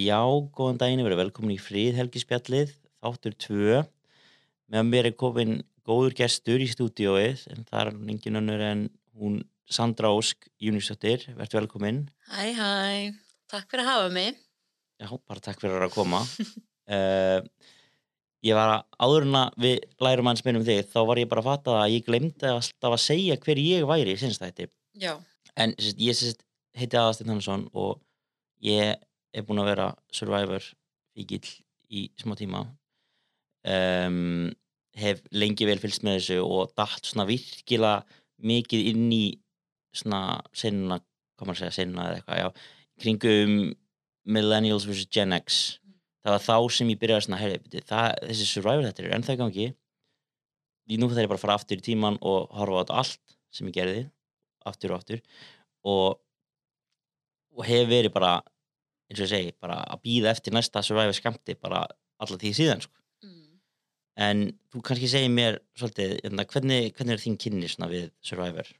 Já, góðan daginn, verið velkomin í Fríðhelgispjallið, þáttur 2. Með mér er komin góður gestur í stúdióið, en það er engin önnur en hún Sandra Ósk Júnisóttir, verður velkomin. Hæ, hæ, takk fyrir að hafa mig. Já, bara takk fyrir að koma. uh, ég var að, áður en að við lærum hans minnum þig, þá var ég bara að fatta að ég glemdi alltaf að segja hver ég væri í sinnstætti. Já, En ég sagt, heiti Aðarsteinn Hannesson og ég er búinn að vera survivor fíkil í smá tíma. Um, hef lengi vel fylgst með þessu og dætt svona virkilega mikið inn í svona senuna, hvað maður að segja, senuna eða eitthvað, já, kringum Millennials vs. Gen X. Það var þá sem ég byrjaði svona, heyri, það, þessi survivor þetta er ennþá gangi. Nú þarf ég bara að fara aftur í tíman og horfa á allt sem ég gerði aftur og aftur. Og, og hef verið bara eins og ég segi, bara að býða eftir næsta survivor skamti bara alla því síðan sko. mm. en þú kannski segir mér svolítið, hérna, hvernig, hvernig er þín kynni við survivor?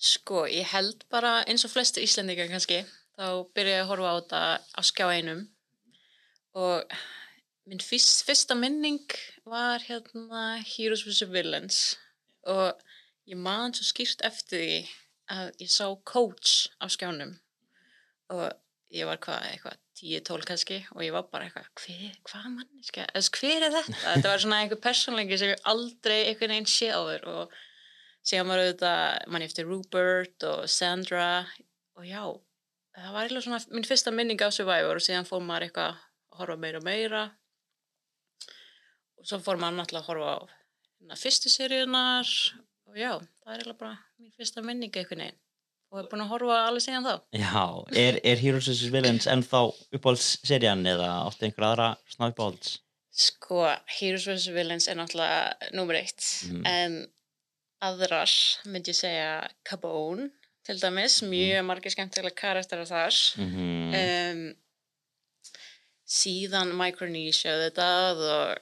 sko, ég held bara eins og flestir Íslendingar kannski, þá byrja ég að horfa á þetta á skjá einum og minn fyrst, fyrsta minning var hérna Heroes vs. Villains og ég man svo skýrt eftir því að ég sá coach á skjánum og ég var hvað, eitthvað 10-12 kannski og ég var bara eitthvað, hver, hvað manniska hver er þetta? Þetta var svona einhver persónleiki sem ég aldrei einhvern veginn sé áður og síðan var auðvitað manni eftir Rupert og Sandra og já, það var eitthvað svona minn fyrsta minning á Survivor og síðan fór maður eitthvað að horfa meira og meira. Og svo fór maður náttúrulega að horfa á hérna, fyrstu seríunar og já, það er eitthvað bara mín fyrsta minning einhvern veginn og er búin að horfa alveg síðan þá Já, er, er Heroes vs. Villains ennþá uppáhaldsserían eða áttu einhver aðra svona uppáhalds? Sko, Heroes vs. Villains er náttúrulega nummer eitt Mhm. en aðrar myndi ég segja Cabone til dæmis, mjög margir skemmtilega karakterar þar Mm um, síðan Micronesia þetta og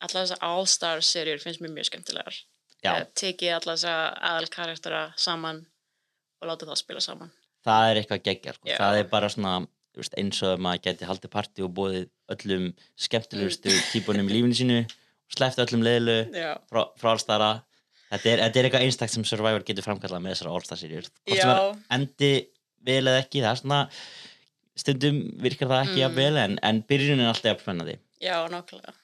alla þessar All-Star serjur finnst mér mjög skemmtilegar Já, tekið alla þessar aðal karaktera saman og láta það spila saman. Það er eitthvað geggjar sko. Það er bara svona veist, eins og að maður geti haldið partí og bóðið öllum skemmtilegustu típunum í lífinu sínu sleppt öllum leiðlu Já, frá, frá allstara. Þetta er, þetta er eitthvað einstakt sem Survivor getur framkallað með þessara er endi vel eða ekki það er svona stundum virkar það ekki Mm. að vel en, en byrjunin er alltaf spennandi. Já, nákvæmlega.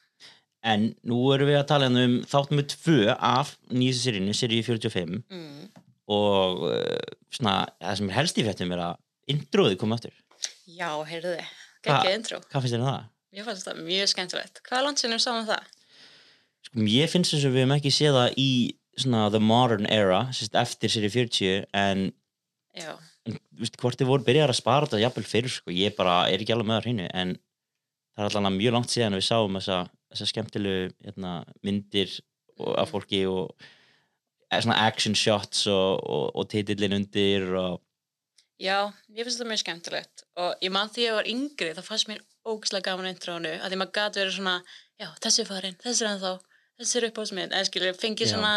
En nú erum við að tala hérna um þátt með tvö af nýjastu seríinu, seríu 45 mm. Og uh, svona, það sem er helst í fættum er að introði koma aftur. Já, heyrðu þið, geggið intro. hvað finnst þér um það? Ég fannst það mjög skemmtilegt. Hvaða landsinnum sáum það? Sko, ég finnst þess að við hefum ekki séð það í svona the modern era sérst, eftir seríu 40 en en, viðst, hvort þið voru byrjar að spara þetta jafnvel fyrir sko, ég bara er ekki alveg með það hreinu en það er allavega mjög langt síðan við sáum þessa, þessa skemmtilegu hérna, myndir af fólki og eh, svona action shots og, og, og titillin undir og já, ég finnst það mjög skemmtilegt og ég man því að ég var yngri þá fannst mér ógislega gaman intrónu að því maður gæti verið svona, já, þessi er farin þessi er ennþá, þessi er uppáhaldsmynd en skilur, fengið Já. svona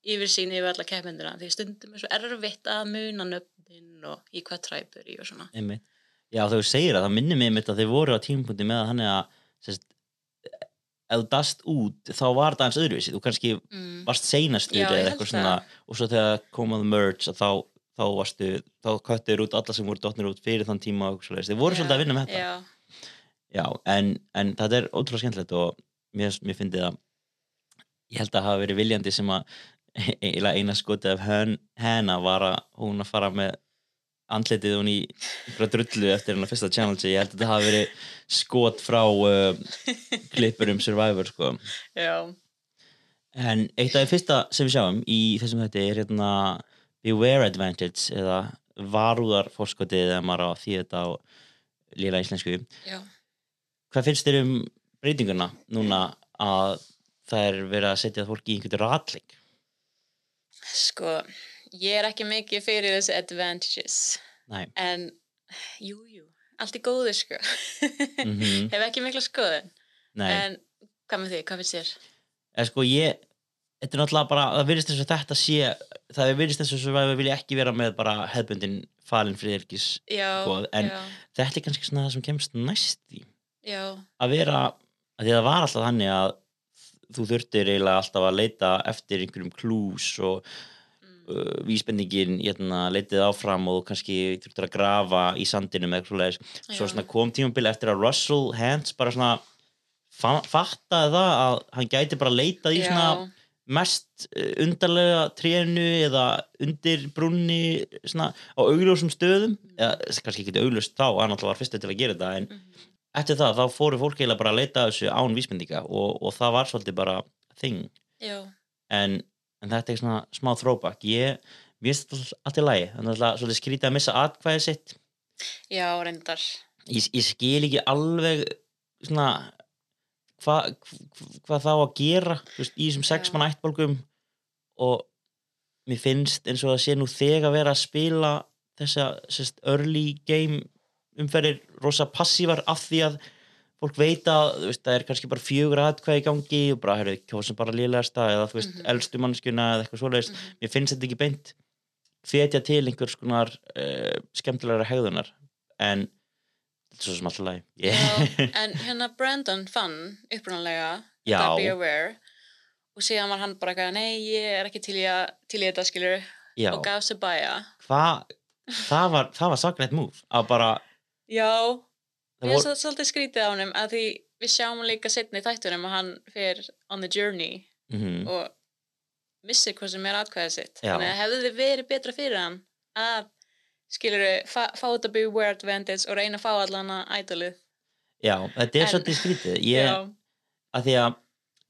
yfir sín yfir alla keppmyndina því stundum er svo erfitt að muna nöfnin og í hvað træpur í og svona einmitt. Já, þegar þú segir það, það minnir mig einmitt að þeir voru á tímapunkti með að hann er að sérst, ef þú dast út þá var það eins öðruvísi, þú kannski mm. varst seinastur eða eitthvað svona og svo þegar komað merge þá, þá varstu, þá köttur út alla sem voru dotnir út fyrir þann tíma og svoleiðis. þeir voru svolítið að vinna með þetta Já, Já, en, en þetta er ótrúlega skemmtilegt og mér, mér fyndi að ég held að hafa verið viljandi sem að eina skotið af hennar var að hún að fara með andlitið hún í drullu eftir hennar fyrsta challenge ég held að þetta hafi verið skot frá uh, klippur um Survivor sko. já, en eitt af því fyrsta sem við sjáum í þessum þetta er hérna Beware Advantage eða varúðar fórskotið eða maður á því þetta á lila íslensku. Já. Hvað finnst þér um breytinguna núna að það er verið að setja fólk í einhvern ratling Sko, ég er ekki mikið fyrir þessi advantages Nei, en jú, jú, allt í góðu sko. Mhm. hef ekki mikla skoðun. Nei, en hvað með því, hvað finnst þér? eða sko ég þetta er náttúrulega bara, það virðist þess að þetta sé það er virðist eins og Survivor vilja ekki vera með bara hefbundin falin friðirkis en- já, þetta er kannski svona það sem kemst næst í já, að vera, að því að það var alltaf þannig að þú þurftir eiginlega alltaf að leita eftir einhverjum klús og mm, vísbendingin hérna, leitið áfram og kannski þurftir að grafa í sandinum eða eitthvað svo kom tímabil eftir að Russell Hans bara svona fa fattaði það að hann gæti bara leitað í svona mest eh, undarlega trénu eða undir brunni svona á augljósum stöðum. Eða kannski ekki augljóst þá, hann alltaf var fyrstu til að gera þetta en mhm, eftir það þá fóru fólk eiginlega bara að leita þessu án vísbendinga og, og það var svolítið bara thing já, en, en þetta er svona smá throwback. Ég, mér finnst þetta allt í lagi. Þannig að alltaf svolítið skrítið að missa atkvæði sitt. Já, reyndar. Ég, ég skil ekki alveg svona hvað hva, hva þá að gera veist, í þessum sex Já. mann ættbólgum og mér finnst eins og það sé nú þegar vera að spila þessa sest, early game umferðir rosa passívar af því að fólk veit að veist, það er kannski bara fjögur atkvæði í gangi og bara, heyrðu, kjósum bara lélegasta eða þú veist, Mhm. elstu mannskjuna eða eitthvað svoleiðis Mhm. mér finnst þetta ekki beint hvetja til einhvers konar uh, skemmtilegra hegðunar en þetta er svo sem alltaf lagi Já, en hérna Brandon fann upprunalega Já. þetta Be Aware og síðan var hann bara eitthvað, nei, ég er ekki til að, í þetta skilur Já. og gaf sér bæja Hva, það var, var saklegt múf að bara Já, ég er svolítið skrítið á honum að því við sjáum líka setni í þættunum að hann fer on the journey mm og missir hvað sem er atkvæðið sitt. Já. þannig að hefði þið verið betra fyrir hann að skilur fá, fá þetta Be Aware advantage og reyna að fá allan að ædolið já, þetta er svolítið skrítið. Ég, að því að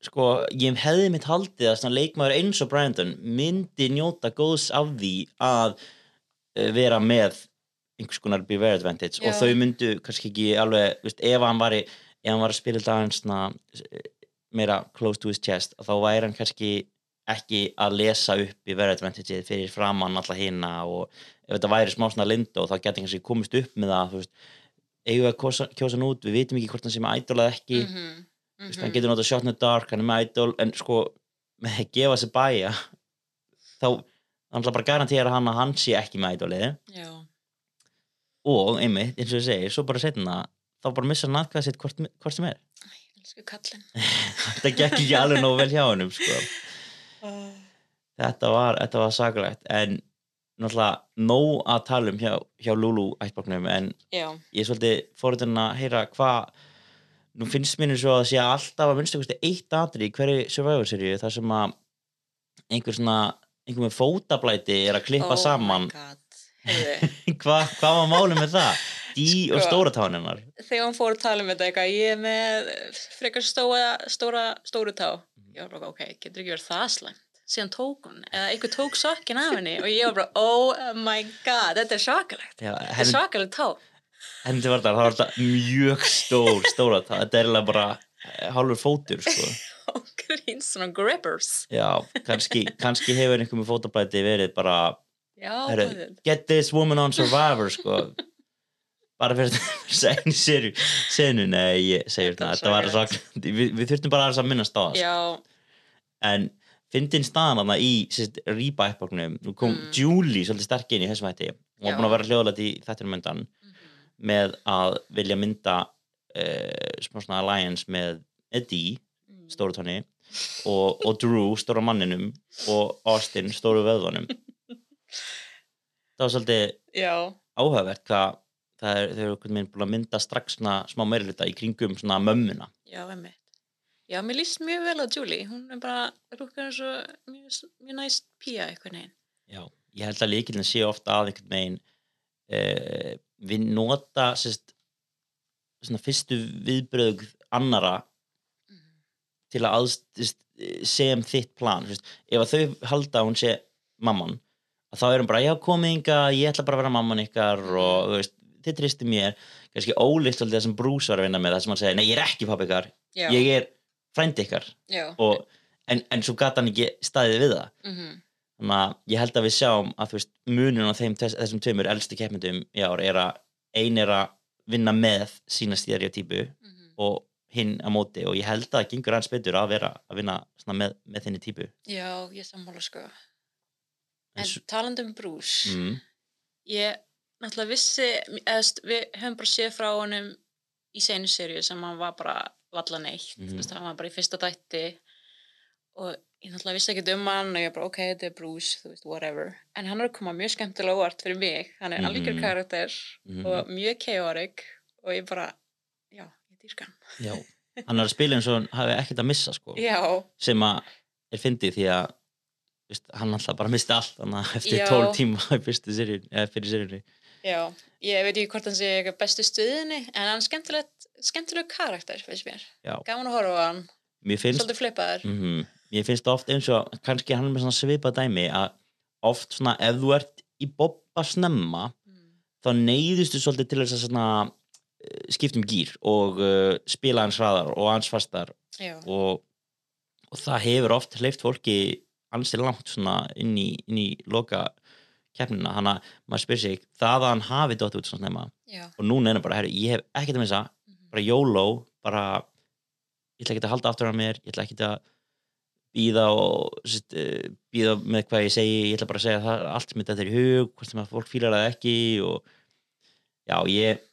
sko, ég hefði mitt haldið að leikmaður eins og Brandon myndi njóta góðs af því að uh, vera með einhvers konar beware advantage. Og Já. þau myndu kannski ekki alveg, veist, ef hann var í, ef hann var að spila þetta svona eh, meira close to his chest þá væri hann kannski ekki að lesa upp verið advantage fyrir framann alla hina og ef þetta væri smá svona lindo þá geti hann kannski komist upp með það þú veist, eigum við að kjósa, kjósa hann út? Við vitum ekki hvort hann sé með idol eða ekki. Mm mhm, -hmm. hann getur notað shot in the dark, hann er með idol en sko, með að gefa sér bæja þá hann ætla bara að garantera hann að hann sé ekki með idolið. Já, og einmitt, eins og ég segi, svo bara setna þá bara missa hann aðkvæða sitt hvort, hvort sem er. Elsku kallinn. Þetta gekk ekki alveg nógu vel hjá hennum sko. þetta var, þetta var sakalegt. En náttúrulega nóg að tala um hjá, hjá Lulu ættbóknum en Já, ég svolítið fórhundin að heyra hvað nú finnst mér eins og að sé alltaf að minnstu eitt atri í hverju Survivor seríu þar sem að einhver svona einhver með fótablæti er að klippa oh saman god Hva, hvað var málið með það? Dí og Sko. stóra táninnar þegar hún fór að tala um þetta eitthvað ég er með frekar stóra, stóra stóru tá Mhm. ég var bara ok, getur ekki verið það slæmt síðan tók hún, eða einhver tók sokkin af henni og ég var bara, oh my god þetta er svakalegt, þetta er svakalegt tá henni var það, það var þetta mjög stór stóra tá, þetta er bara eh, hálfur fótur sko. og grín svona grippers Já, kannski, kannski hefur einhver með fótablæti verið bara bæðið. get this woman on Survivor sko bara fyrir að einu senu, nei, ég segir Þetta þetta var svo, við, við þurftum bara að minnast á það sko. en fyndin staðan þarna í sérst, rýpa uppbóknum, nú kom Mm. Julie svolítið sterk inn í þessum hætti og var búin að vera hljóðlega í þettinum undan Mhm. með að vilja mynda uh, smá svona alliance með Eddie, Mm. stóru tóni og, og Drew, stóra manninum og Austin, stóru vöðvanum það var svolítið já, áhugavert hvað það er, þau eru einhvern veginn búin að mynda strax svona smá meirluta í kringum svona mömmuna. Já, emmitt já, mér líst mjög vel á Julie. Hún er bara, rúkar eins og mjög, mjög næst pía eitthvað neginn Já, ég held að líkilin sé ofta að einhvern veginn uh, við nota sérst, svona fyrstu viðbröð annara til að aðst, sem þitt plan sérst. ef að þau halda að hún sé mamman að þá er hún bara, já komið inga ég ætla bara að vera mamman ykkar og þú veist, þið tristi mér. Kannski svolítið það sem Bruce var að vinna með það sem hann segir, nei ég er ekki pappi ykkar já, ég er frændi ykkar. Og, en, en svo gata hann ekki staðið við það. Mhm. Þannig að ég held að við sjáum að veist, munun á þeim, þess, þessum tveimur elstu keppmyndum í ár er að ein er að vinna með sína stereotypu mhm. og hinn að móti og ég held að það gengur aðeins betur að vera að vinna með, með þinni típu. Já, ég sammála sko. En s- talandi um Bruce, mm, ég náttúrulega vissi, eðst, við höfum bara séð frá honum í senu serju sem hann var bara valla neitt, Mhm. þú veist, hann var bara í fyrsta dætti og ég náttúrulega vissi ekkert um hann og ég bara, ok, þetta er Bruce, þú veist, whatever. En hann er að koma mjög skemmtilega óvart fyrir mig, hann er Mhm. algjör karakter mhm. og mjög chaotic og ég bara, já, ég dýrka hann. já, hann er að spila eins og hann hafi ekkert að missa sko, Já, sem að er fyndið því að veist, hann alltaf bara misti allt eftir. 12 tíma seríun fyrir seríunni já, ég veit ekki hvort hann sé eitthvað bestu stuðinni, en hann er skemmtilegt, skemmtileg karakter, finnst mér. Gaman að horfa á hann, finnst, svolítið flippaður. mm mér finnst oft eins og kannski hann er með svona svipað dæmi að oft svona ef þú ert í bobba snemma Mm. þá neyðustu svolítið til þess að svona eh, skipta um gýr og uh, spila hans hraðar og hans fastar og, og það hefur oft hleyft fólki ansið langt svona inn í, inn í loka keppnina, hann að maður spyr sig það að hann hafi dótt út svona snemma? Já. og núna er hann bara, herri, ég hef ekkert að missa. Mhm. bara YOLO, bara ég ætla ekki að halda aftur á mér, ég ætla ekki að býða og sest, býða með hvað ég segi, ég ætla bara að segja það allt sem þetta er í hug, hvort sem að fólk fílar það ekki og já, ég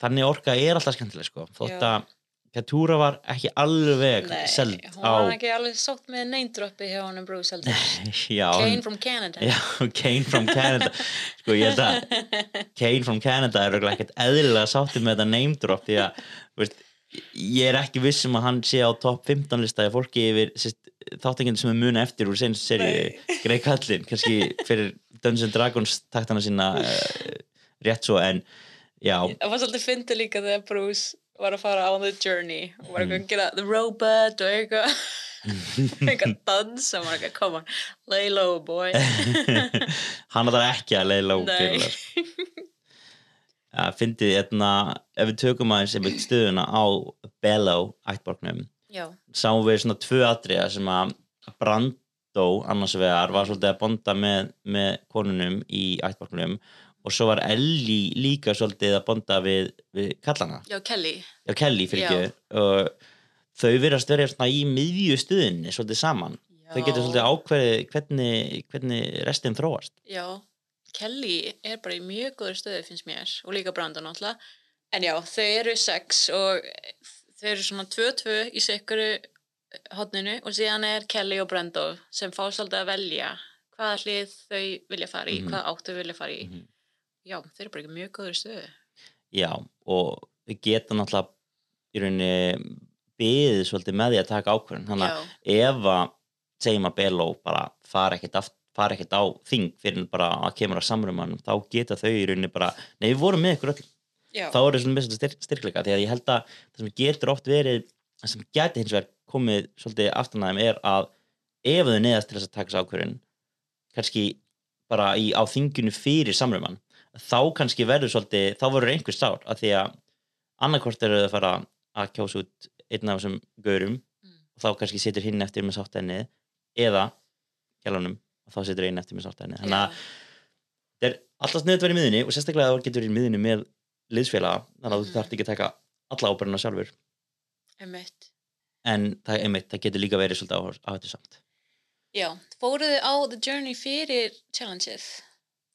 þannig orka er alltaf skemmtileg sko, þótt að Katúra var ekki alveg Nei, seld hún á var ekki alveg sátt með neindroppi hjá honum Bruce heldur. já, Kane from Canada. já, Kane from Canada sko ég held að Kane from Canada er ekkert eðlilega sáttið með þetta name drop því að veist, ég er ekki viss um að hann sé á topp 15 lista eða fólki yfir þáttingin sem er muni eftir úr senst seri Greg Kallin, kannski fyrir Dungeons and Dragons taktana sína uh, rétt svo en já, Það var svolítið fyndið líka þegar Bruce var að fara on the journey. Og var eitthvað að gera the robot og eitthvað. Eitthvað dans og var eitthvað, come on, lay low boy. Hann þarf ekki að lók Nei, ja, fyndið, etna, ef við tökum aðeins einmitt stöðuna á Bello ættborgnum sáum við svona tvö atriða sem að Brando annars vegar var svolítið að bonda með, með konunum í ættborgnum og svo var Ellie líka svolítið að bonda við, við kallana, já, Kelly. Já Kelly og þau verðast verið í miðju stuðinni svolítið saman, já, þau getur svolítið ákveðið hvernig, hvernig restin þróast. Já, Kelly er bara í mjög góður stöðu finnst mér og líka Brandon náttúrulega. En já, þau eru sex og þau eru svona tvö-tvö í sikkuru hodninu og síðan er Kelly og Brando sem fá svolítið að velja hvaða hlið þau vilja fara í, Mhm. hvaða átt þau vilja fara í. Mhm. Já, þau eru bara í mjög góður stöðu. Já, og þau geta náttúrulega í rauninni beðið svolítið með því að taka ákvörðun. Þannig að ef að segjum að Bello bara fara ekkert, aft, fara ekkert á þing fyrir bara að kemur að samrumanum þá geta þau í rauninni bara nei við vorum með ykkur öll já, þá er það svona svona styrk, styrkleika því að ég held að það sem getur oft verið það sem geti hins vegar komið svolítið aftan að þeim er að ef þau neðast til þess að taka þessu ákvörðun kannski bara í, á þinginu fyrir samruman þá kannski verður svolítið, þá verður einhver sár af því að annarkvort eru þau að fara að kjósa út einn af þessum gaurum Mm. og þá kannski situr hinn eftir með sátt enni eða kjálunum og þá situr einn eftir með sátt enni þannig að þetta er alltaf sniðið að vera í miðunni og sérstaklega að það getur í miðunni með liðsfélaga þannig að þú Mhm. þarft ekki að taka alla ábyrðina sjálfur einmitt. en það, einmitt, það getur líka verið svolítið áhættu samt já, fóruðu á The Journey fyrir challengeið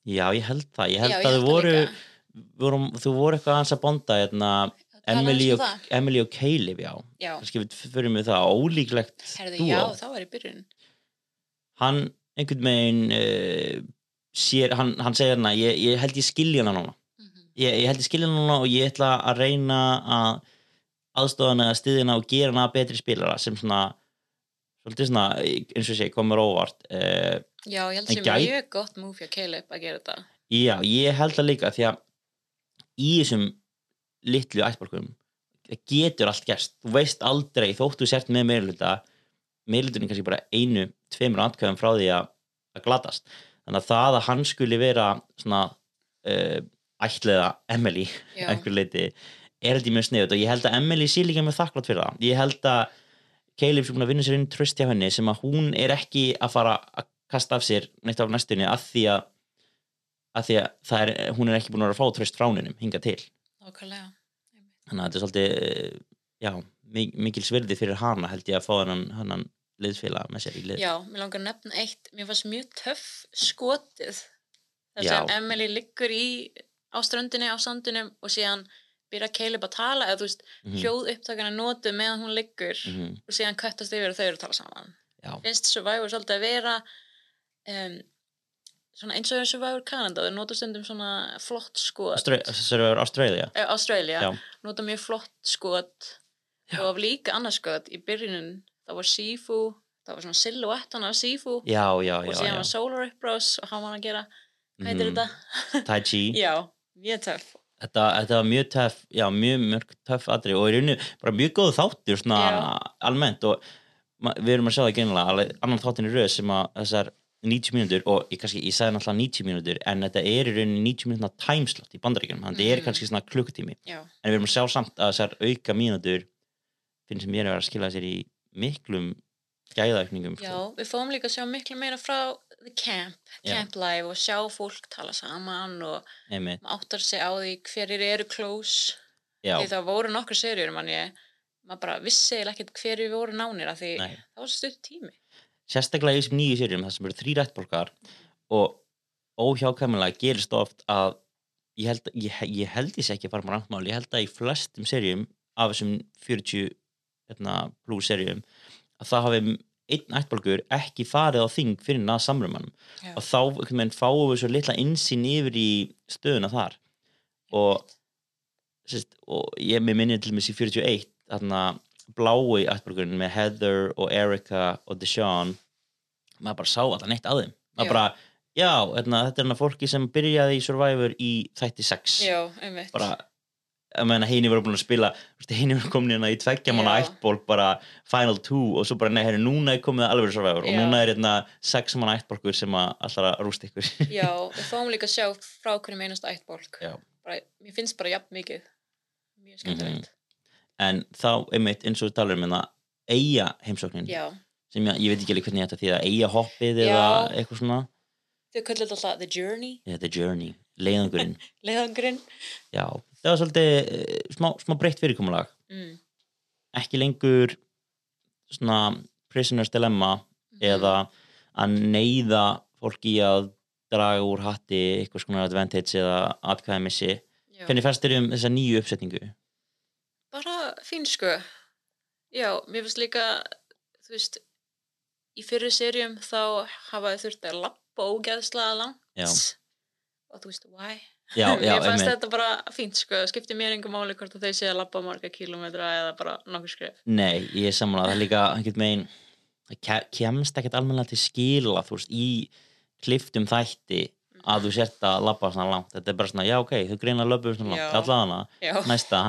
já, ég held það, ég held já, að þau voru, voru þú voru eitthvað aðeins að bonda hérna, Emily, og, um það. Emily og Caleb já, já, kannski við fyrir með það. Ólíklegt herðu, já, það var í byrjun. Hann einhvern veginn uh, sér, hann, hann segir hérna ég, ég held ég skilja hana núna. Mhm. ég, ég held ég skilja hana núna og ég ætla að reyna að aðstofa hana að styðja hana og gera hana að betri spilara sem svona svona, eins og ég segi, komur óvart. Uh, já, ég held En sem gæt- mjög gott move hjá Caleb að gera þetta. Já, ég held það líka því að í þessum litlu ættborgum það getur allt gerst, þú veist aldrei þóttu sért með meirluta meirlutin er kannski bara einu, tveimur atkvæðum frá því að, að glatast. Þannig að það að hann skuli vera svona uh, ætliða Emily einhver leiti er ég mjög sniðut og ég held að Emily sé líka með þakklátt fyrir það. Ég held að Caleb sem búin að vinna sér inn tröst hjá henni sem að hún er ekki að fara að kasta af sér neitt á næstunni að því að, að, því að er, hún er ekki búin að fá tröst frá henni hinga til nákvæmlega þannig að þetta er svolítið já, mi- mikil svirði fyrir hana held ég að fá hennan, hennan liðsfélag með sér í lið Já, mér langar að nefna eitt, mér fannst mjög töff skotið. Þess að Emily liggur í, á ströndinni, á sandinum og síðan byrja Caleb að tala, eða þú veist, Mhm. hljóð upptakana notu meðan hún liggur Mhm. og síðan köttast yfir og þau eru að tala saman. Já, Finnst Survivor svolítið að vera um, svona eins og Survivor Canada, þau nota stundum svona flott skot. Australia Eh, Australia, Já. nota mjög flott skot og það var líka annars skot í byrjunin, það var Sifu það var svona silhouettan af Sifu Já, já, og já, síðan já. var Solar Upbrose og hann var að gera hvað heitir Mhm. þetta? Tai Chi Já, mjög töff þetta, þetta var mjög töff já, mjög mörg töff aðri og í rauninu bara mjög góð þáttur svona Já. almennt og ma- við erum að sjá það gennilega annan þáttin í röð sem að þessar 90 mínútur og ég, kannski, ég sagði náttúrulega 90 mínútur en þetta er í rauninu 90 mínútur timeslot í bandaríkjunum, þannig þetta er kannski svona klukkutími. Já, en við erum að sjá samt að þessar auka mínútur finnst sem ég er að vera að skila sér í miklum gæðaukningum sko. já, við fáum líka að sjá miklu meira frá The Camp, Já. Camp Live og sjá fólk tala saman og áttar sig á því hverjir eru close. Já, því það voru nokkur serjur man ég maður bara vissi ekkert hverjir voru nánir af því nei. það var stutt tími sérstaklega í þessum nýju sérjum það sem eru þrý rættbólkar og óhjákvæmulega gerist oft að ég held, ég, ég held þessi ekki að fara með randmál, ég held að í flestum sérjum af þessum 40 hérna, plus sérjum að það hafi einn ættbólkur ekki farið á þing fyrir að samrumanum Já. og þá veginn fáum við svo litla insýn yfir í stöðuna þar og, sérst, og ég með minni til mér í 41 þarna blái ættbólkurinn með Heather og Erica og Deshaun maður bara sá alltaf neitt að þeim. Maður Já. bara, já, hérna, þetta er hérna fólki sem byrjaði í Survivor í þætti 6 já, einmitt. Bara ég meina heini voru búin að spila heini voru komin hérna í tveggja mánu ættból bara final two og svo bara nei, herri, núna er komið alveg Survivor og Já. núna er hérna sex manna ættbólkur sem að allar að rústa ykkur. Já, við fáum líka að sjá frá hverjum einasta ættbólk. Já. bara, mér finnst bara jafn mikið. Mjög skemmtilegt en þá, einmitt, eins og við talum um hérna eiga heimsóknin já, sem ég, ég veit ekki alveg hvernig þetta því að eiga hoppið eða Já. eitthvað svona þau köllu þetta alltaf The Journey þetta er journey, leiðangurinn leiðangurinn já, það var svolítið eh, smá, smá breytt fyrirkomulag mm. ekki lengur svona prisoners dilemma Mhm. eða að neyða fólk í að draga úr hatti eitthvað svona advantage eða atkvæði missi Já. hvernig þér um þessa nýju uppsetningu? Bara fín sko. Já, mér finnst líka þú veist í fyrir serjum þá hafa þau þurft að lappa ógeðslega langt. Já. og þú veist, why? Já, já, mér fannst þetta bara fínt sko, skipti mér engum máli hvort þau sé að lappa marga kílómetra eða bara nokkur skref. Nei, ég er samanlega, það er líka einhvern veginn, það ke- kemst ekkert almennilega til skila, þú veist, í kliftum þætti að þú sért að labba svona langt, þetta er bara svona, já ok, þau greina að löpu svona langt, allavega næsta,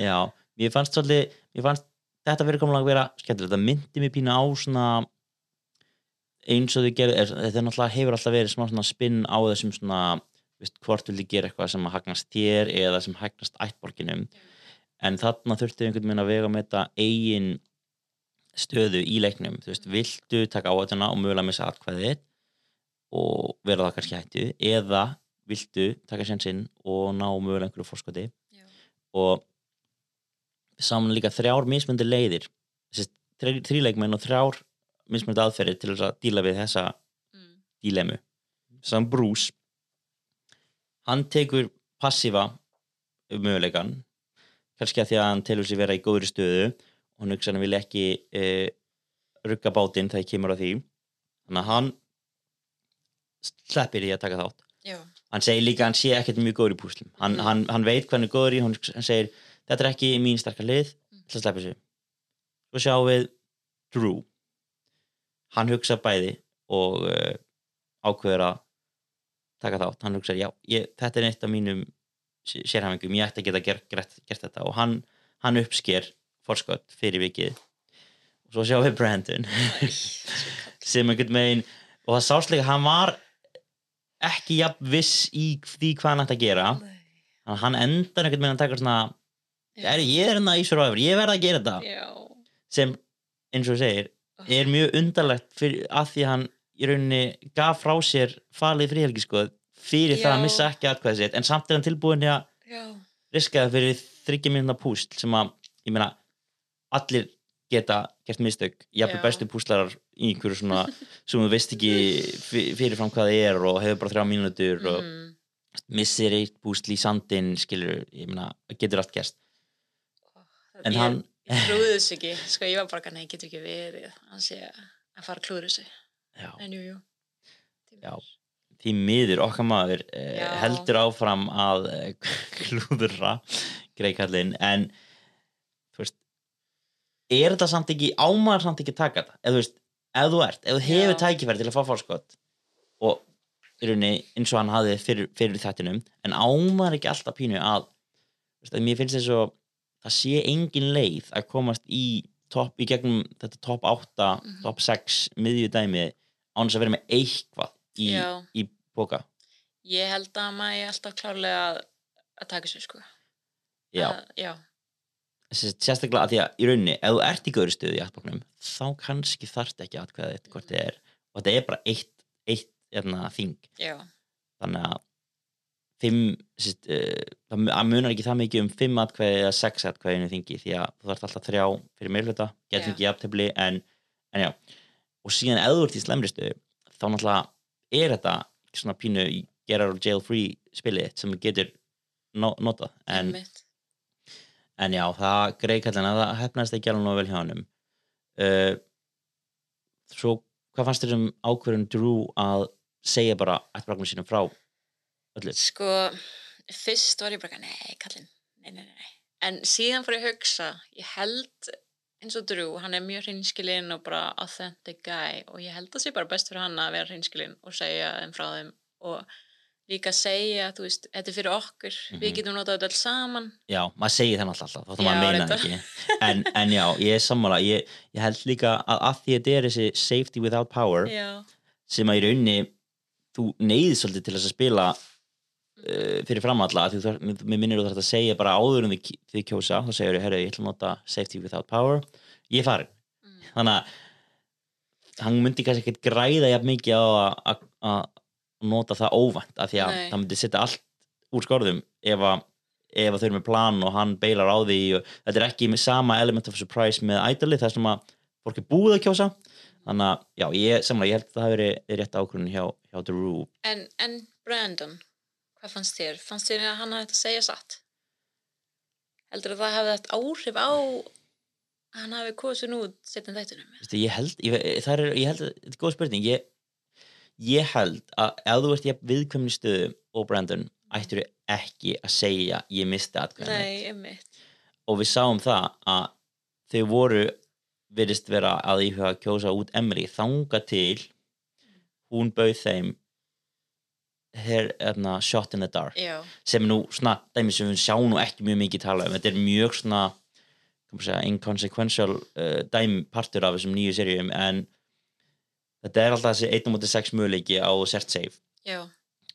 já mér fannst svolítið, mér fannst þetta fyrirkomulega vera skemmtilegt, þetta myndi mér pína á svona eins og þau gerðu, er- þetta náttúrulega hefur alltaf verið smá svona spinn á þessum svona veist, hvort vildi gera eitthvað sem að hagnast þér eða sem hagnast ættborginum. En þarna þurftu einhvern veginn að vega með þetta eigin stöðu í leiknum, þú veist, viltu taka áhættuna og mögulega missa atkvæðið og vera það kannski hættu eða viltu taka sénsinn og ná mögulega einhverju fórskoti og saman líka þrjár mismundi leiðir. Þessi þríleikmenn og þrjár mismundi aðferðir til að díla við þessa mm. dílemu saman Bruce. Hann tekur passífa möguleikan kannski að því að hann telur sér vera í góðri stöðu. Og hann hugsa hann vil ekki e, rugga bátinn þegar kemur á því. Þannig að hann sleppir í að taka þátt. Já, hann segir líka hann sé ekkert mjög góður í púslum. Hann, Mm. hann, hann veit hvað hann er góður í hann, hann segir, þetta er ekki mín sterkar lið Mm. til að sleppa þessu. Svo sjáum við Drew. Hann hugsa bæði og uh, ákveður að taka þátt, hann hugsa, já, ég, þetta er eitt af mínum sé- sérhæfingum, ég ætti að geta gert, gert, gert þetta. Og hann, hann uppsker forskott fyrir vikið. Og svo sjáum við Brandon sem einhvern veginn og það sást líka, hann var ekki jafn viss í því hvað hann ætti að gera. Þannig að hann endar einhvern veginn að taka svona er, ég er hérna í Survivor, ég verð að gera þetta. Já, sem eins og segir er mjög undarlegt fyrir, að því hann í rauninni gaf frá sér falið fríhelgiskoð fyrir það að Já. missa ekki atkvæði sitt. En samt er hann tilbúin að já, riska það fyrir þryggja mínúna púst sem að, ég meina allir geta gert mistök, jafnvel Já. bestu púslarar í einhverju svona sem þú veist ekki fyr- fyrirfram hvað það er og hefur bara þrjá mínútur og mm, missir eitt púsl í sandin skilur, ég meina, getur allt gerst. En ég, hann ég trúði þessu ekki. Sko ég var bara, nei, getur ekki verið. Hann sé að fara að klúður þessu. En jú, jú. Því Já. því miður okkar maður eh, Já. heldur áfram að eh, klúðra greikallin en er þetta samt ekki, ámaður samt ekki taka þetta, eða þú veist, ef þú ert ef þú hefur tækifæri til að fá fórskot og í rauninni eins og hann hafði fyrir, fyrir þættinum, en ámaður ekki alltaf pínu að, veist, að mér finnst þess að það sé engin leið að komast í topp, í gegnum þetta topp 8, Mhm. topp 6 miðjudæmi án þess að vera með eitthvað í, í boka ég held að maður er alltaf klárlega að, að taka sér sko. Já, Að, já, sérstaklega að því að í rauninni ef þú ert í góður stöðu í aðbóknum þá kannski þarft ekki atkvæða eitt hvort þið er og þetta er bara eitt, eitt hérna, þing já, þannig að fimm, sérst, uh, það mu- það munar ekki það mikið um fimm atkvæði eða sex í þingi því að þú þarft alltaf þrjá fyrir meirhluta Já. getur ekki jafntefli en, en já og síðan ef þú ert í slemri stöðu þá náttúrulega er þetta svona pínu out of jail free spilið sem getur no, notað en einmitt. En já, það greikallin að það hefnaðist ekki alveg vel hjá hannum. Uh, svo, hvað fannst þér um ákvörðun Drew að segja bara ættbraknum sínum frá öllu? sko, fyrst var ég bara nei, kallinn, nei, nei, nei, en síðan fór ég að hugsa ég held eins og Drew, hann er mjög hreinskilinn og bara authentic guy og ég held að sé bara best fyrir hann að vera hreinskilinn og segja þeim frá þeim og líka segja, þú veist, þetta er fyrir okkur Mhm. við getum notað þetta alls saman Já, maður segir það náttúrulega alltaf, að Já, maður meina reyndar. ekki. En, en já, ég er sammála, ég, ég held líka að að því að þetta er þessi safety without power já, sem að í rauninni þú neyðir svolítið til þess að spila uh, fyrir framalla því þú minnir þú þarf að segja bara áður en þið, þið kjósa, þá segir þau, herru, ég ætla að nota safety without power, ég farin mm, þannig að hann myndi kannski ekkert græða jafn mikið á að- að að nota það óvænt af því að Nei. það myndi setja allt úr skorðum ef að ef að þau eru með plan og hann beilar á því og þetta er ekki með sama element of surprise með ædoli þar sem að fólk er búið að kjósa þannig að já, ég, samlega, ég held að það hafi verið rétt ákvörðun hjá, hjá Drew en, en Brandon hvað fannst þér? Fannst þér að hann hafði þetta að segja satt? heldur að það hefði haft áhrif á hann hafi kosin út setjum þættunum? Ég held, ég, það er, ég held þetta er góð spurning ég, ég held að ef þú ert í viðkvæmni stöðu og Brandon ættir ekki að segja ég misti einmitt. Og við sáum það að þau voru virðist vera að íhuga að kjósa út Emily þanga til hún bauð þeim her, erna, shot in the dark. Já, sem er nú svona dæmi sem við sjáum nú ekki mjög mikið tala um. Þetta er mjög svona segja, inconsequential uh, dæmi partur af þessum nýju seríum en þetta er alltaf þessi 1.6 möguleiki á cert save. Já,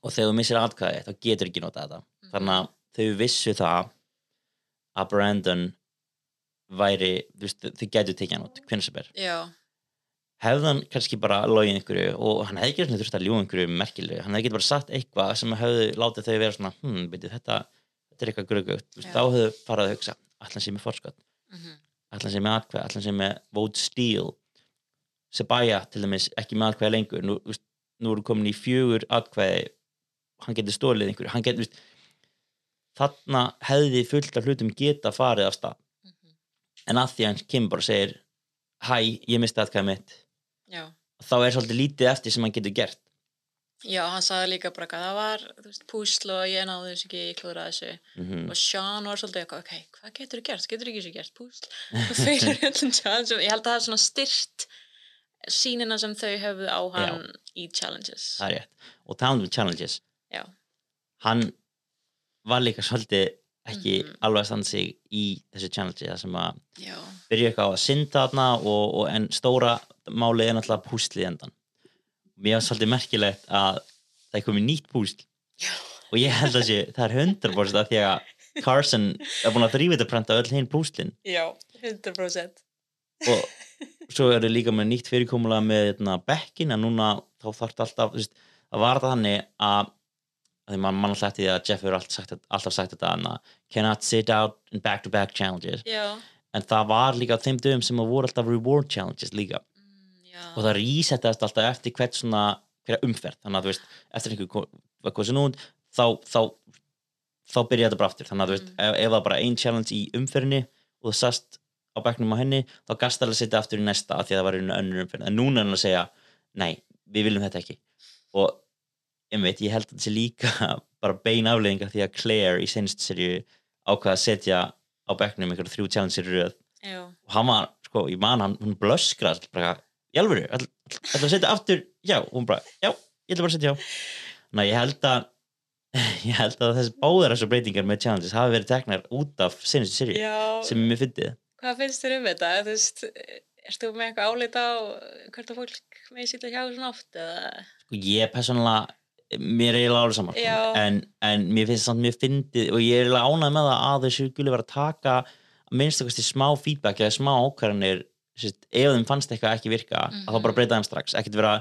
og þegar þú missir atkvæði þá getur ekki notað þetta. Þannig að þau vissu það að Brandon væri, þú veist, þau getur tekið hann út hvernig sem er. Hann kannski bara logið einhverju og hann hefði ekki þurft að ljóða einhverju merkilegu hann hefði ekki bara sagt eitthvað sem hefði látið þau vera svona, hm, byrju, þetta, þetta er eitthvað gröggugt, þá hefðu farað að hugsa allan sem er forskot, mhm, allan sem er atkvæð allan sem er vote steal Sebaya til dæmis ekki með atkvæði lengur. Nú, þú veist, nú eru komin í fjögur atkvæði. Hann getur stólið einhverju. Hann getur, þú þarna hefði fullt af hlutum geta farið af stað. Mhm. en að því að hann kemur bara og segir hæ, ég misti atkvæði mitt. Já. Þá er svolítið lítið eftir sem hann getur gert. Já, hann sagði líka bara að það var þú púsl og ég náði þessu ekki, ég klúðraði þessu. Mm og Sean var svolítið eitthvað, ok, hvað getur þú gert? Getur ekki þessu gert? Púsl? Þú challenge ég held að það er svona styrt sínina sem þau höfðu á hann í challenges. Það er rétt. Og talandi um challenges. Já, hann var líka svolítið ekki Mhm. alveg að standa sig í þessu challenge það sem að já, byrja eitthvað á að synda þarna og, og en stóra málið er náttúrulega púslið endan mér var svolítið merkilegt að það er komið nýtt púsl. Já. og ég held að sé, það er 100% að því að Carson er búin að þrýfið að prenta öll hinn púslin. Já, 100% og svo er það líka með nýtt fyrirkomulega með hérna, bekkin að núna þá þarf þetta alltaf veist, það var það þannig að að því mann mann alltaf eftir því að Jeff hefur alltaf sagt, alltaf sagt þetta að cannot sit out in back to back challenges. Já, en það var líka á þeim dögum sem að voru alltaf reward challenges líka. Mm, já, og það resettast alltaf eftir hvert svona hverja umferð, þannig að þú veist eftir einhver ko- var kosin út þá, þá, þá byrja þetta bara aftur. Þannig að þú veist, Mm. ef, ef það bara ein challenge í umferðinni og þú sast á bekknum á henni þá gast alveg að setja aftur í næsta af því að það var einu önnur umferð, en núna er hann að segja nei, við viljum þetta ekki. Og einmitt, ég held að þetta sé líka bara bein afleðingar því að Claire í senst serju ákvaða að setja á bekknum einhverja þrjú challenge í röð. Já, og hann var, sko, ég man hann hún blöskra, bara, í alvöru? Ætla að setja aftur, já, og hún bara já, ég ætla bara að setja já Ná, ég held að ég held að þessi báðar þessu breytingar með challenges hafi verið teknar út af senustu seri já. sem er mjög fyndið hvað finnst þér um þetta? Þú veist, erstu með eitthvað álita á hvert að fólk með sýtla hjá svona oft eða? sko, ég persónulega mér er eiginlega alveg saman sko. En, en mér finnst það mjög fyndið og ég er eiginlega ánægð með það að þessu guli vera að taka að minnst okkur smá feedback eða smá ákvarðanir ef þeim fannst eitthvað ekki virka að þá Mhm. bara breyta þeim strax, ekkert vera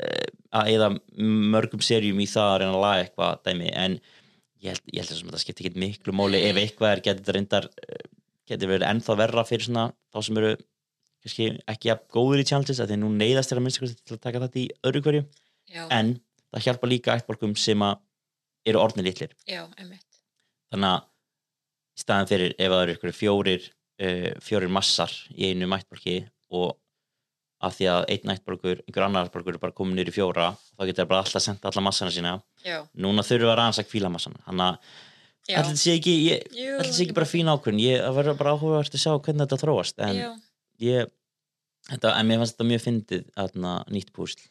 uh, að eða mörgum serjum í það að reyna að laga eitthvað dæmi en ég held, ég held að þetta skipti ekki miklu máli ef eitthvað er getið reyndar eh, getur verið ennþá verra fyrir svona þá sem eru kannski ekki jafn góður í challenges að því nú neyðast er að minnst til að taka þetta í öðru hverju. Já, en það hjálpa líka ættbólkum sem að eru orðnir litlir. Já, þannig að í staðan fyrir ef það eru ykkur fjórir uh, fjórir massar í einu ættbólki og af því að einn ættbólkur, einhver annar ættbólkur er bara komin í fjóra þá getur það bara alltaf senda alla massana sína. Já, núna þurfum við að rannsaka kvíla massana þannig að. Þetta sé ekki ég, Jú, sé ekki bara fín ég, það verður bara áhugavert að sjá hvernig þetta þróast en Já, ég þetta, en mér fannst þetta mjög fyndið þarna, nýtt púsl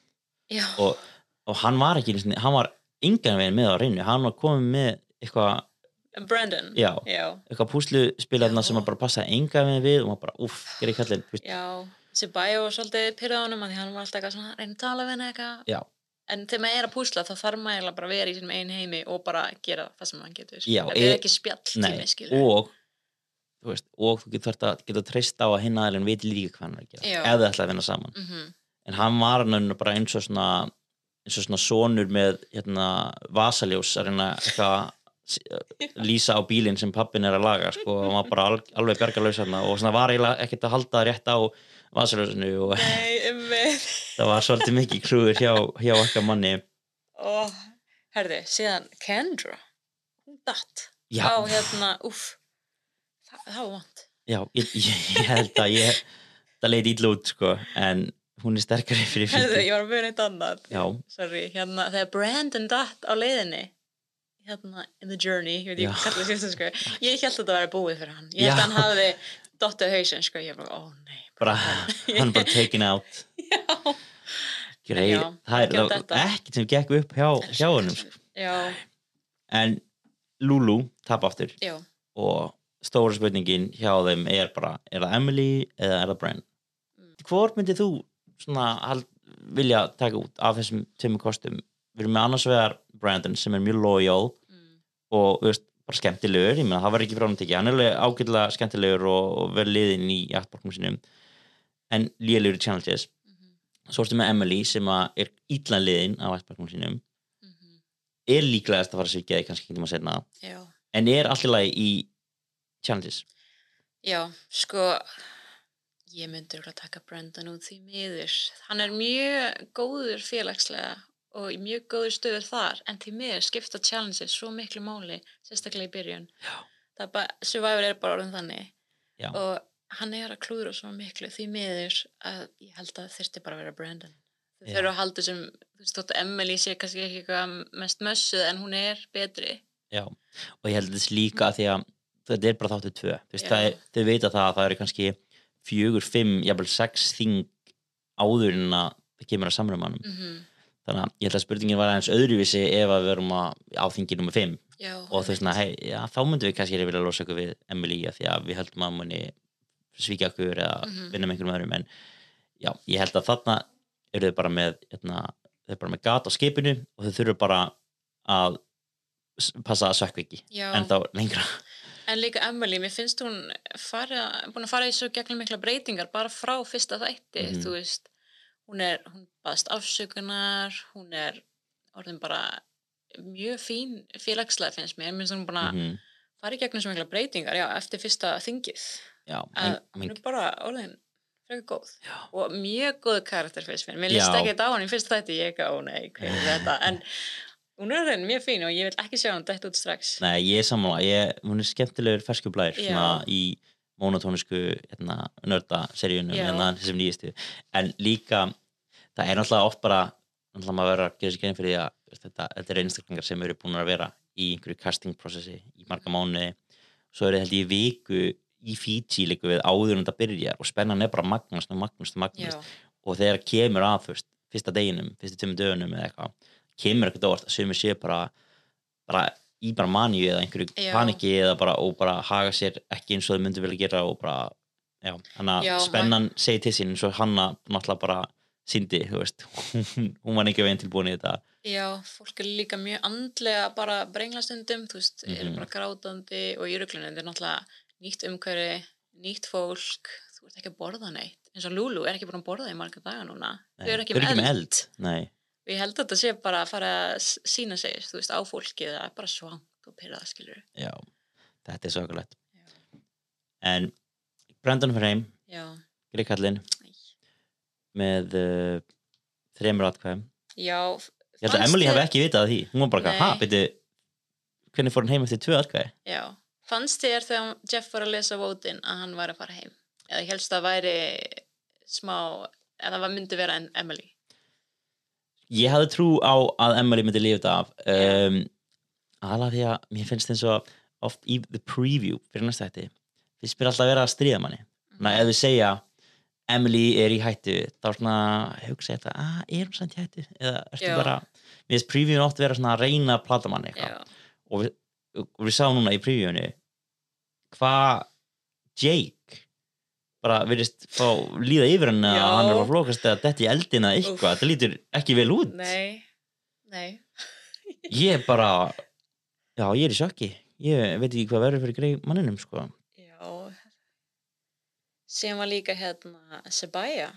og, og hann var ekki hann var engan veginn með á reynu hann var komið með eitthvað Brandon. Já. Já, eitthvað púsluspilarna sem að bara passa engan veginn við og maður bara uff, þú veist. já. Bæjó var svolítið pyrrað á honum að því hann var alltaf eitthvað svona reyna að tala við henni eitthvað. En þegar maður er að púsla þá þarf maður bara að vera í sínum einn heimi og bara gera það sem maður getur. Já, Þetta er e- ekki spjall Nei, tími, skilur. og þú veist, og þú getur þarft að geta treyst á að hinn aðeins veit líka hvað hann er að gera Já. ef þið ætla að vinna saman Mm en hann var hann bara eins og svona eins og svona sonur með hérna, vasaljós að reyna eitthvað að lýsa á bílinn sem pappin er að laga sko, og hann var bara al, alveg hérna og svona var eiginlega ekkert að halda rétt á vasaljósinu og það var svolítið mikið krúður hjá, hjá okkar manni Og, herði, síðan Kendra, hún datt. já, Á hérna, uff, það, það var vant. já ég, ég, ég held að ég það leiti ítla út sko en hún er sterkari fyrir Herði, fyrir ég var að byrja eitt annað. Sorry, hérna, þegar Brandon datt á leiðinni, hérna, in the journey, ég veit ekki hvað það sést, sko, ég held að þetta væri búið fyrir hann. Ég held Já. að hann hafði dottið hausinn, sko, ég bara, ó nei. Bara hann bara taken out. Já. Grei, Já, það er ekki það ekkert sem gekk upp hjá, hjá honum sko. En Lulu tap aftur. Já, og stóra spurningin hjá þeim er bara, er það Emily eða er það Bren? Mm. hvort myndið þú svona hald, vilja taka út af þessum tveimur kostum? Við erum með annars vegar Brandon sem er mjög loyal mm, og veist, bara skemmtilegur, ég meina það var ekki frá hann tekið, hann er alveg ágætlega skemmtilegur og, og verið liðinn í jaktborkum sinum en lélegur í challenges mhm, svo ertu með Emily sem að er ítlan liðinn á jaktborkum sinum mhm, er líklegast að fara að svíkja þig kannski ekki tíma setna. Já. en er allir lagi í challenges Já, sko, ég myndi örugglega taka Brandon út því miður. Hann er mjög góður félagslega og í mjög góður stöður þar, en því miður skipta challenges svo miklu máli, sérstaklega í byrjun. Já. Það er bara, Survivor er bara orðin þannig Já. og hann er að klúðra svo miklu því miður að ég held að þyrfti bara að vera Brandon. Þau þurfa að halda sem, þú veist, þótt að Emily sé kannski ekki eitthvað mest mössuð en hún er betri. Já, og ég held þess líka því að þetta er bara þáttu tvö Þú veist, það er, þau veita það að það eru kannski fjögur, fimm, jafnvel sex þing áður en að það kemur að samrömmanum Mm þannig að ég held að spurningin var aðeins öðruvísi ef að við verum að, á þingi nummer fimm. Já, og þú veist, svona, hey, já, þá myndum við kannski vilja losa okkur við Emily því að við höldum að muni svíkja okkur eða Mhm. vinna með einhverjum öðrum. En já, ég held að þarna eru þau bara með hérna, þau eru bara með gat á skipinu og þau þurfu bara að passa að sökku ekki. En þá lengra. En líka Emily, mér finnst hún fara, búin að fara í svo gegnum mikla breytingar bara frá fyrsta þætti, Mhm. þú veist hún er, hún baðast afsökunar hún er orðin bara mjög fín félagslega finnst mér, finnst hún búin að Mhm. fara í gegnum svo mikla breytingar, já, eftir fyrsta þingið. Já, að hún er bara orðin frekar góð. Já, og mjög góð karakter fyrst mér, mér líst ekki á hann í fyrst þætti ég ekki á þetta? En hún er orðin mjög fín og ég vil ekki sjá hann dætt út strax. Nei, ég er ég, hún er skemmtilegur svona í monotónisku hérna, nörda seríunum Já. hérna, þessum nýjastu en líka, það er náttúrulega oft bara náttúrulega maður verður að gera sér genið fyrir því að þetta, þetta er einstaklingar sem eru búin að vera í einhverju castingprocessi í marga mánuði. Svo er held ég í viku í Fiji líka við áður en þetta byrjar og spennan er bara magnast og magnast og já, magnast og þegar kemur að veist, fyrsta deginum, fyrsta tömmu dögunum eða eitthvað, kemur ekkert óvart að sumir séu bara, bara í bara maníu eða einhverju Já. paniki eða bara, og bara haga sér ekki eins og þau myndu vilja gera og bara, já, hann að spennan segi til sín eins og hanna náttúrulega bara síndi, þú veist. Hún, var ekki veginn tilbúin í þetta. Já, fólk er líka mjög andlega bara brengla stundum, þú veist, Mhm. eru bara grátandi og í ruglunum, þetta er náttúrulega nýtt umhverfi, nýtt fólk þú ert ekki að borða neitt. Eins og Lulu er ekki búin að borða í marga daga núna. Þau eru ekki, Þau með eld, Nei, og ég held að þetta sé bara að fara að s- sýna sig, veist, á fólki það er bara svangt og pyrrað, skilur já, þetta er Já. en Brandon fyrir heim, já, Greg Kallin Æ. með uh, þreymur atkvæðum já Ég held að Emily hafi ekki vitað því Hún var bara, ha, byrju Hvernig fór hann heim eftir tvö atkvæði? Já, fannst þér þegar Jeff var að lesa vótin að hann var að fara heim? Eða helst að væri smá, eða það myndi vera en Emily? Ég hafði trú á að Emily myndi lífa þetta af um, Alveg því að mér finnst eins og oft í the preview fyrir næsta hætti Fyrst byrja alltaf að vera að stríða manni. Þannig að ef við segja Emily er í hættu þá er svona hugsa þetta að er hún samt í hættu? Eða ertu Já. bara mér finnst previewin oft vera svona að reyna að plata manni eitthvað. Og við, og við sáum núna í previewinu hvað Jake bara virðist fá líða yfir hann að hann er að flókast eða detti eldina eitthvað, þetta lítur ekki vel út. Nei, nei, ég er bara já, ég er í sjokki. Ég veit ekki hvað verður fyrir greið manninum sko. já. Sem var líka hérna Sebaya,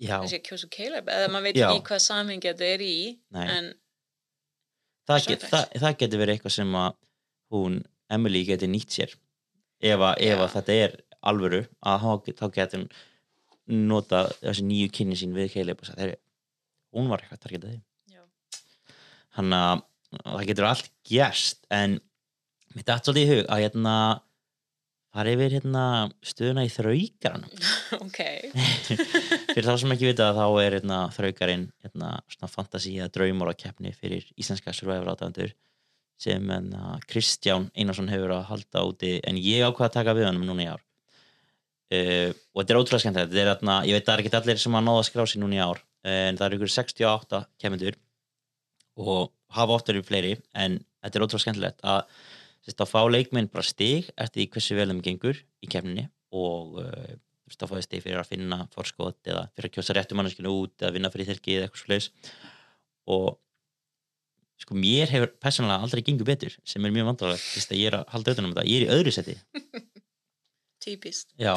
já, eða maður veit ekki hvað samhengi þetta er í, en það, get, það, það getur verið eitthvað sem að hún, Emily, getur nýtt sér. Ef að, þetta er alvöru að þá- hún nota þessi nýju kynni sín við sagt, "Heyrðu, hún var eitthvað já, hann að það getur allt gerst en mér dætt svolítið í hug að hérna fara yfir hérna stöðuna í þraukaranum. Ok, fyrir þá sem ekki vita þá er hérna, þraukarinn hérna, svona fantasi eða draumar á keppni fyrir íslenska survivor átafandur sem hérna, Kristján Einarsson hefur að halda úti en ég ákvað að taka við honum núna í ár uh, og þetta er ótrúlega skemmt þetta ég veit að það er ekki allir sem að náða að skrá sig núna í ár en það eru ykkur 68 kemmendur og hafa oft verið fleiri en þetta er ótrúlega skemmtilegt að að fá leikminn bara stig eftir hversu vel þeim gengur í kemninni og uh, að fá þið stig fyrir að finna forskot eða fyrir að kjósa réttu manneskinu út eða vinna fyrir þelgi eða eitthvað svo og sko mér hefur persónulega aldrei gengur betur sem er mjög vandrarlegt ég er að halda auðvitað um þetta. Ég er í öðru seti típist, já,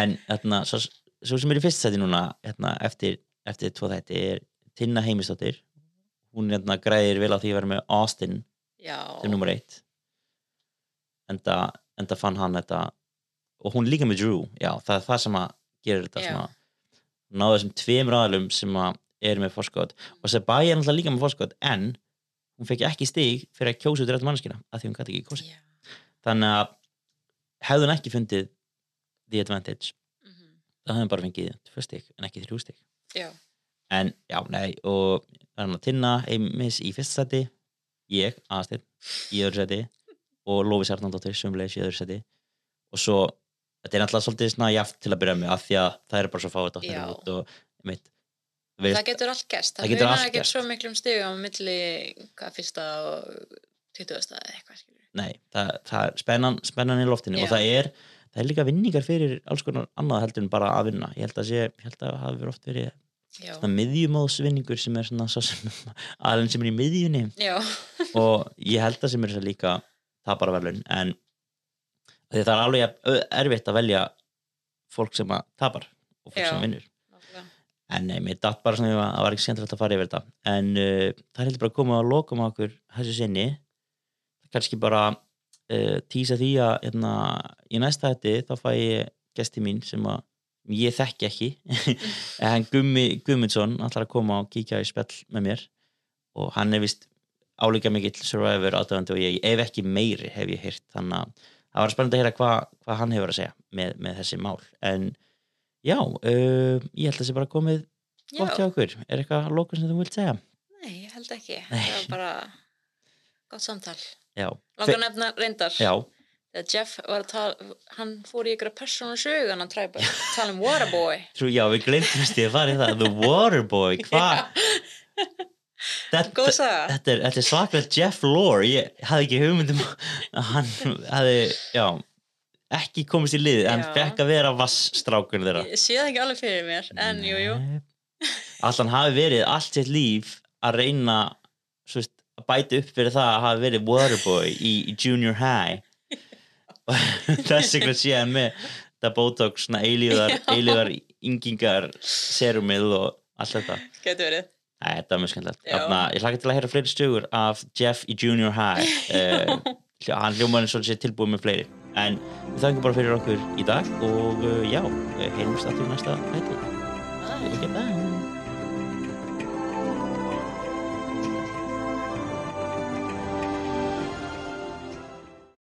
en þarna, svo, svo sem er í fyrst seti núna hérna, eftir, eftir tvo þætti er Tinna Heimisdóttir. Hún hérna, græðir vel á því að vera með Austin já, sem nummer eitt. Enda, enda fann hann þetta og hún líka með Drew. Já, það er það sem að gerir þetta náðu þessum tveimur aðalum sem að eru með fórskot og Sebai er náttúrulega líka með fórskot en hún fekk ekki stig fyrir að kjósa út rétt mannskina að því hún gæti ekki kjósa já, þannig að hefði hún ekki fundið the advantage. Mhm, þá hefði hún bara fengið tvö stig en ekki þrjú stig. Já, en já, nei, og það er hann að tinna Eimis í fyrsta seti ég, aðastinn, í öðru seti og Lófi Sarnandóttir, sömulegis í öðru seti og svo, þetta er náttúrulega svolítið svona jaft til að byrja með, af því að það er bara svo fáið dóttir og mitt það getur allt gerst, það það munar gerst. svo miklum stigum á milli, fyrsta og 20. eða eitthvað, nei, það, það er spennan, spennan í loftinu. Já. og það er, það er líka vinningar fyrir alls konar annað heldur en bara að vinna. Ég held að sé, ég held að það hafi verið oft verið svona miðjumóðsvinningur sem er svona svo sem aðeins sem er í miðjunni. Og ég held að sem er þess að líka taparaverlun en því það er alveg erfitt að velja fólk sem að tapar og fólk Já. sem vinnur. en nei, mér datt bara svona að það var ekki skemmtilegt að fara yfir þetta. En uh, það heldur bara að koma að lokum okkur þessu sinni kannski bara uh, tísa því að hérna, í næsta hætti þá fæ ég gesti mín sem að ég þekki ekki en hann Gummi Gummundsson ætlar að koma og kíkja í spjall með mér og hann er vist álíka mikill survivor aðdöðandi og ég ef ekki meiri hef ég heyrt þannig að það var spennandi að heyra hvað hva hann hefur að segja með, með þessi mál en já, uh, ég held að það sé bara komið gott hjá Já, okkur er eitthvað að lókun sem þú vilt segja? nei, ég held ekki. Nei. Það var bara gott samtal. Já, Langar nefna reyndar. já, Jeff var að tala, hann fór í ykkur persónu sögu hann að træpa, tala um Waterboy. trú, já, við glemtumst ég að fara í það The Waterboy, hvað? Þetta, þetta er, er svaklega Jeff Lore ég hafði ekki hugmyndum að hann hafði, já ekki komist í liðið, hann fekk að vera vassstrákur þeirra Ég sé það ekki alveg fyrir mér, en jú, jú. Allt hann hafi verið allt sitt líf að reyna svo veist, að bæta upp fyrir það að hafa verið waterboy í, í junior high þess vegna sé hann með þetta botox, svona eilíðar, yngingar serumið og allt þetta Getur verið. Æ, þetta var mjög skemmtilegt. Ég hlaka til að heyra fleiri stögur af Jeff í Junior High. Uh, hann hljómaður sé tilbúið með fleiri. En við þangum bara fyrir okkur í dag og uh, já, heilumst aftur í næsta hætti.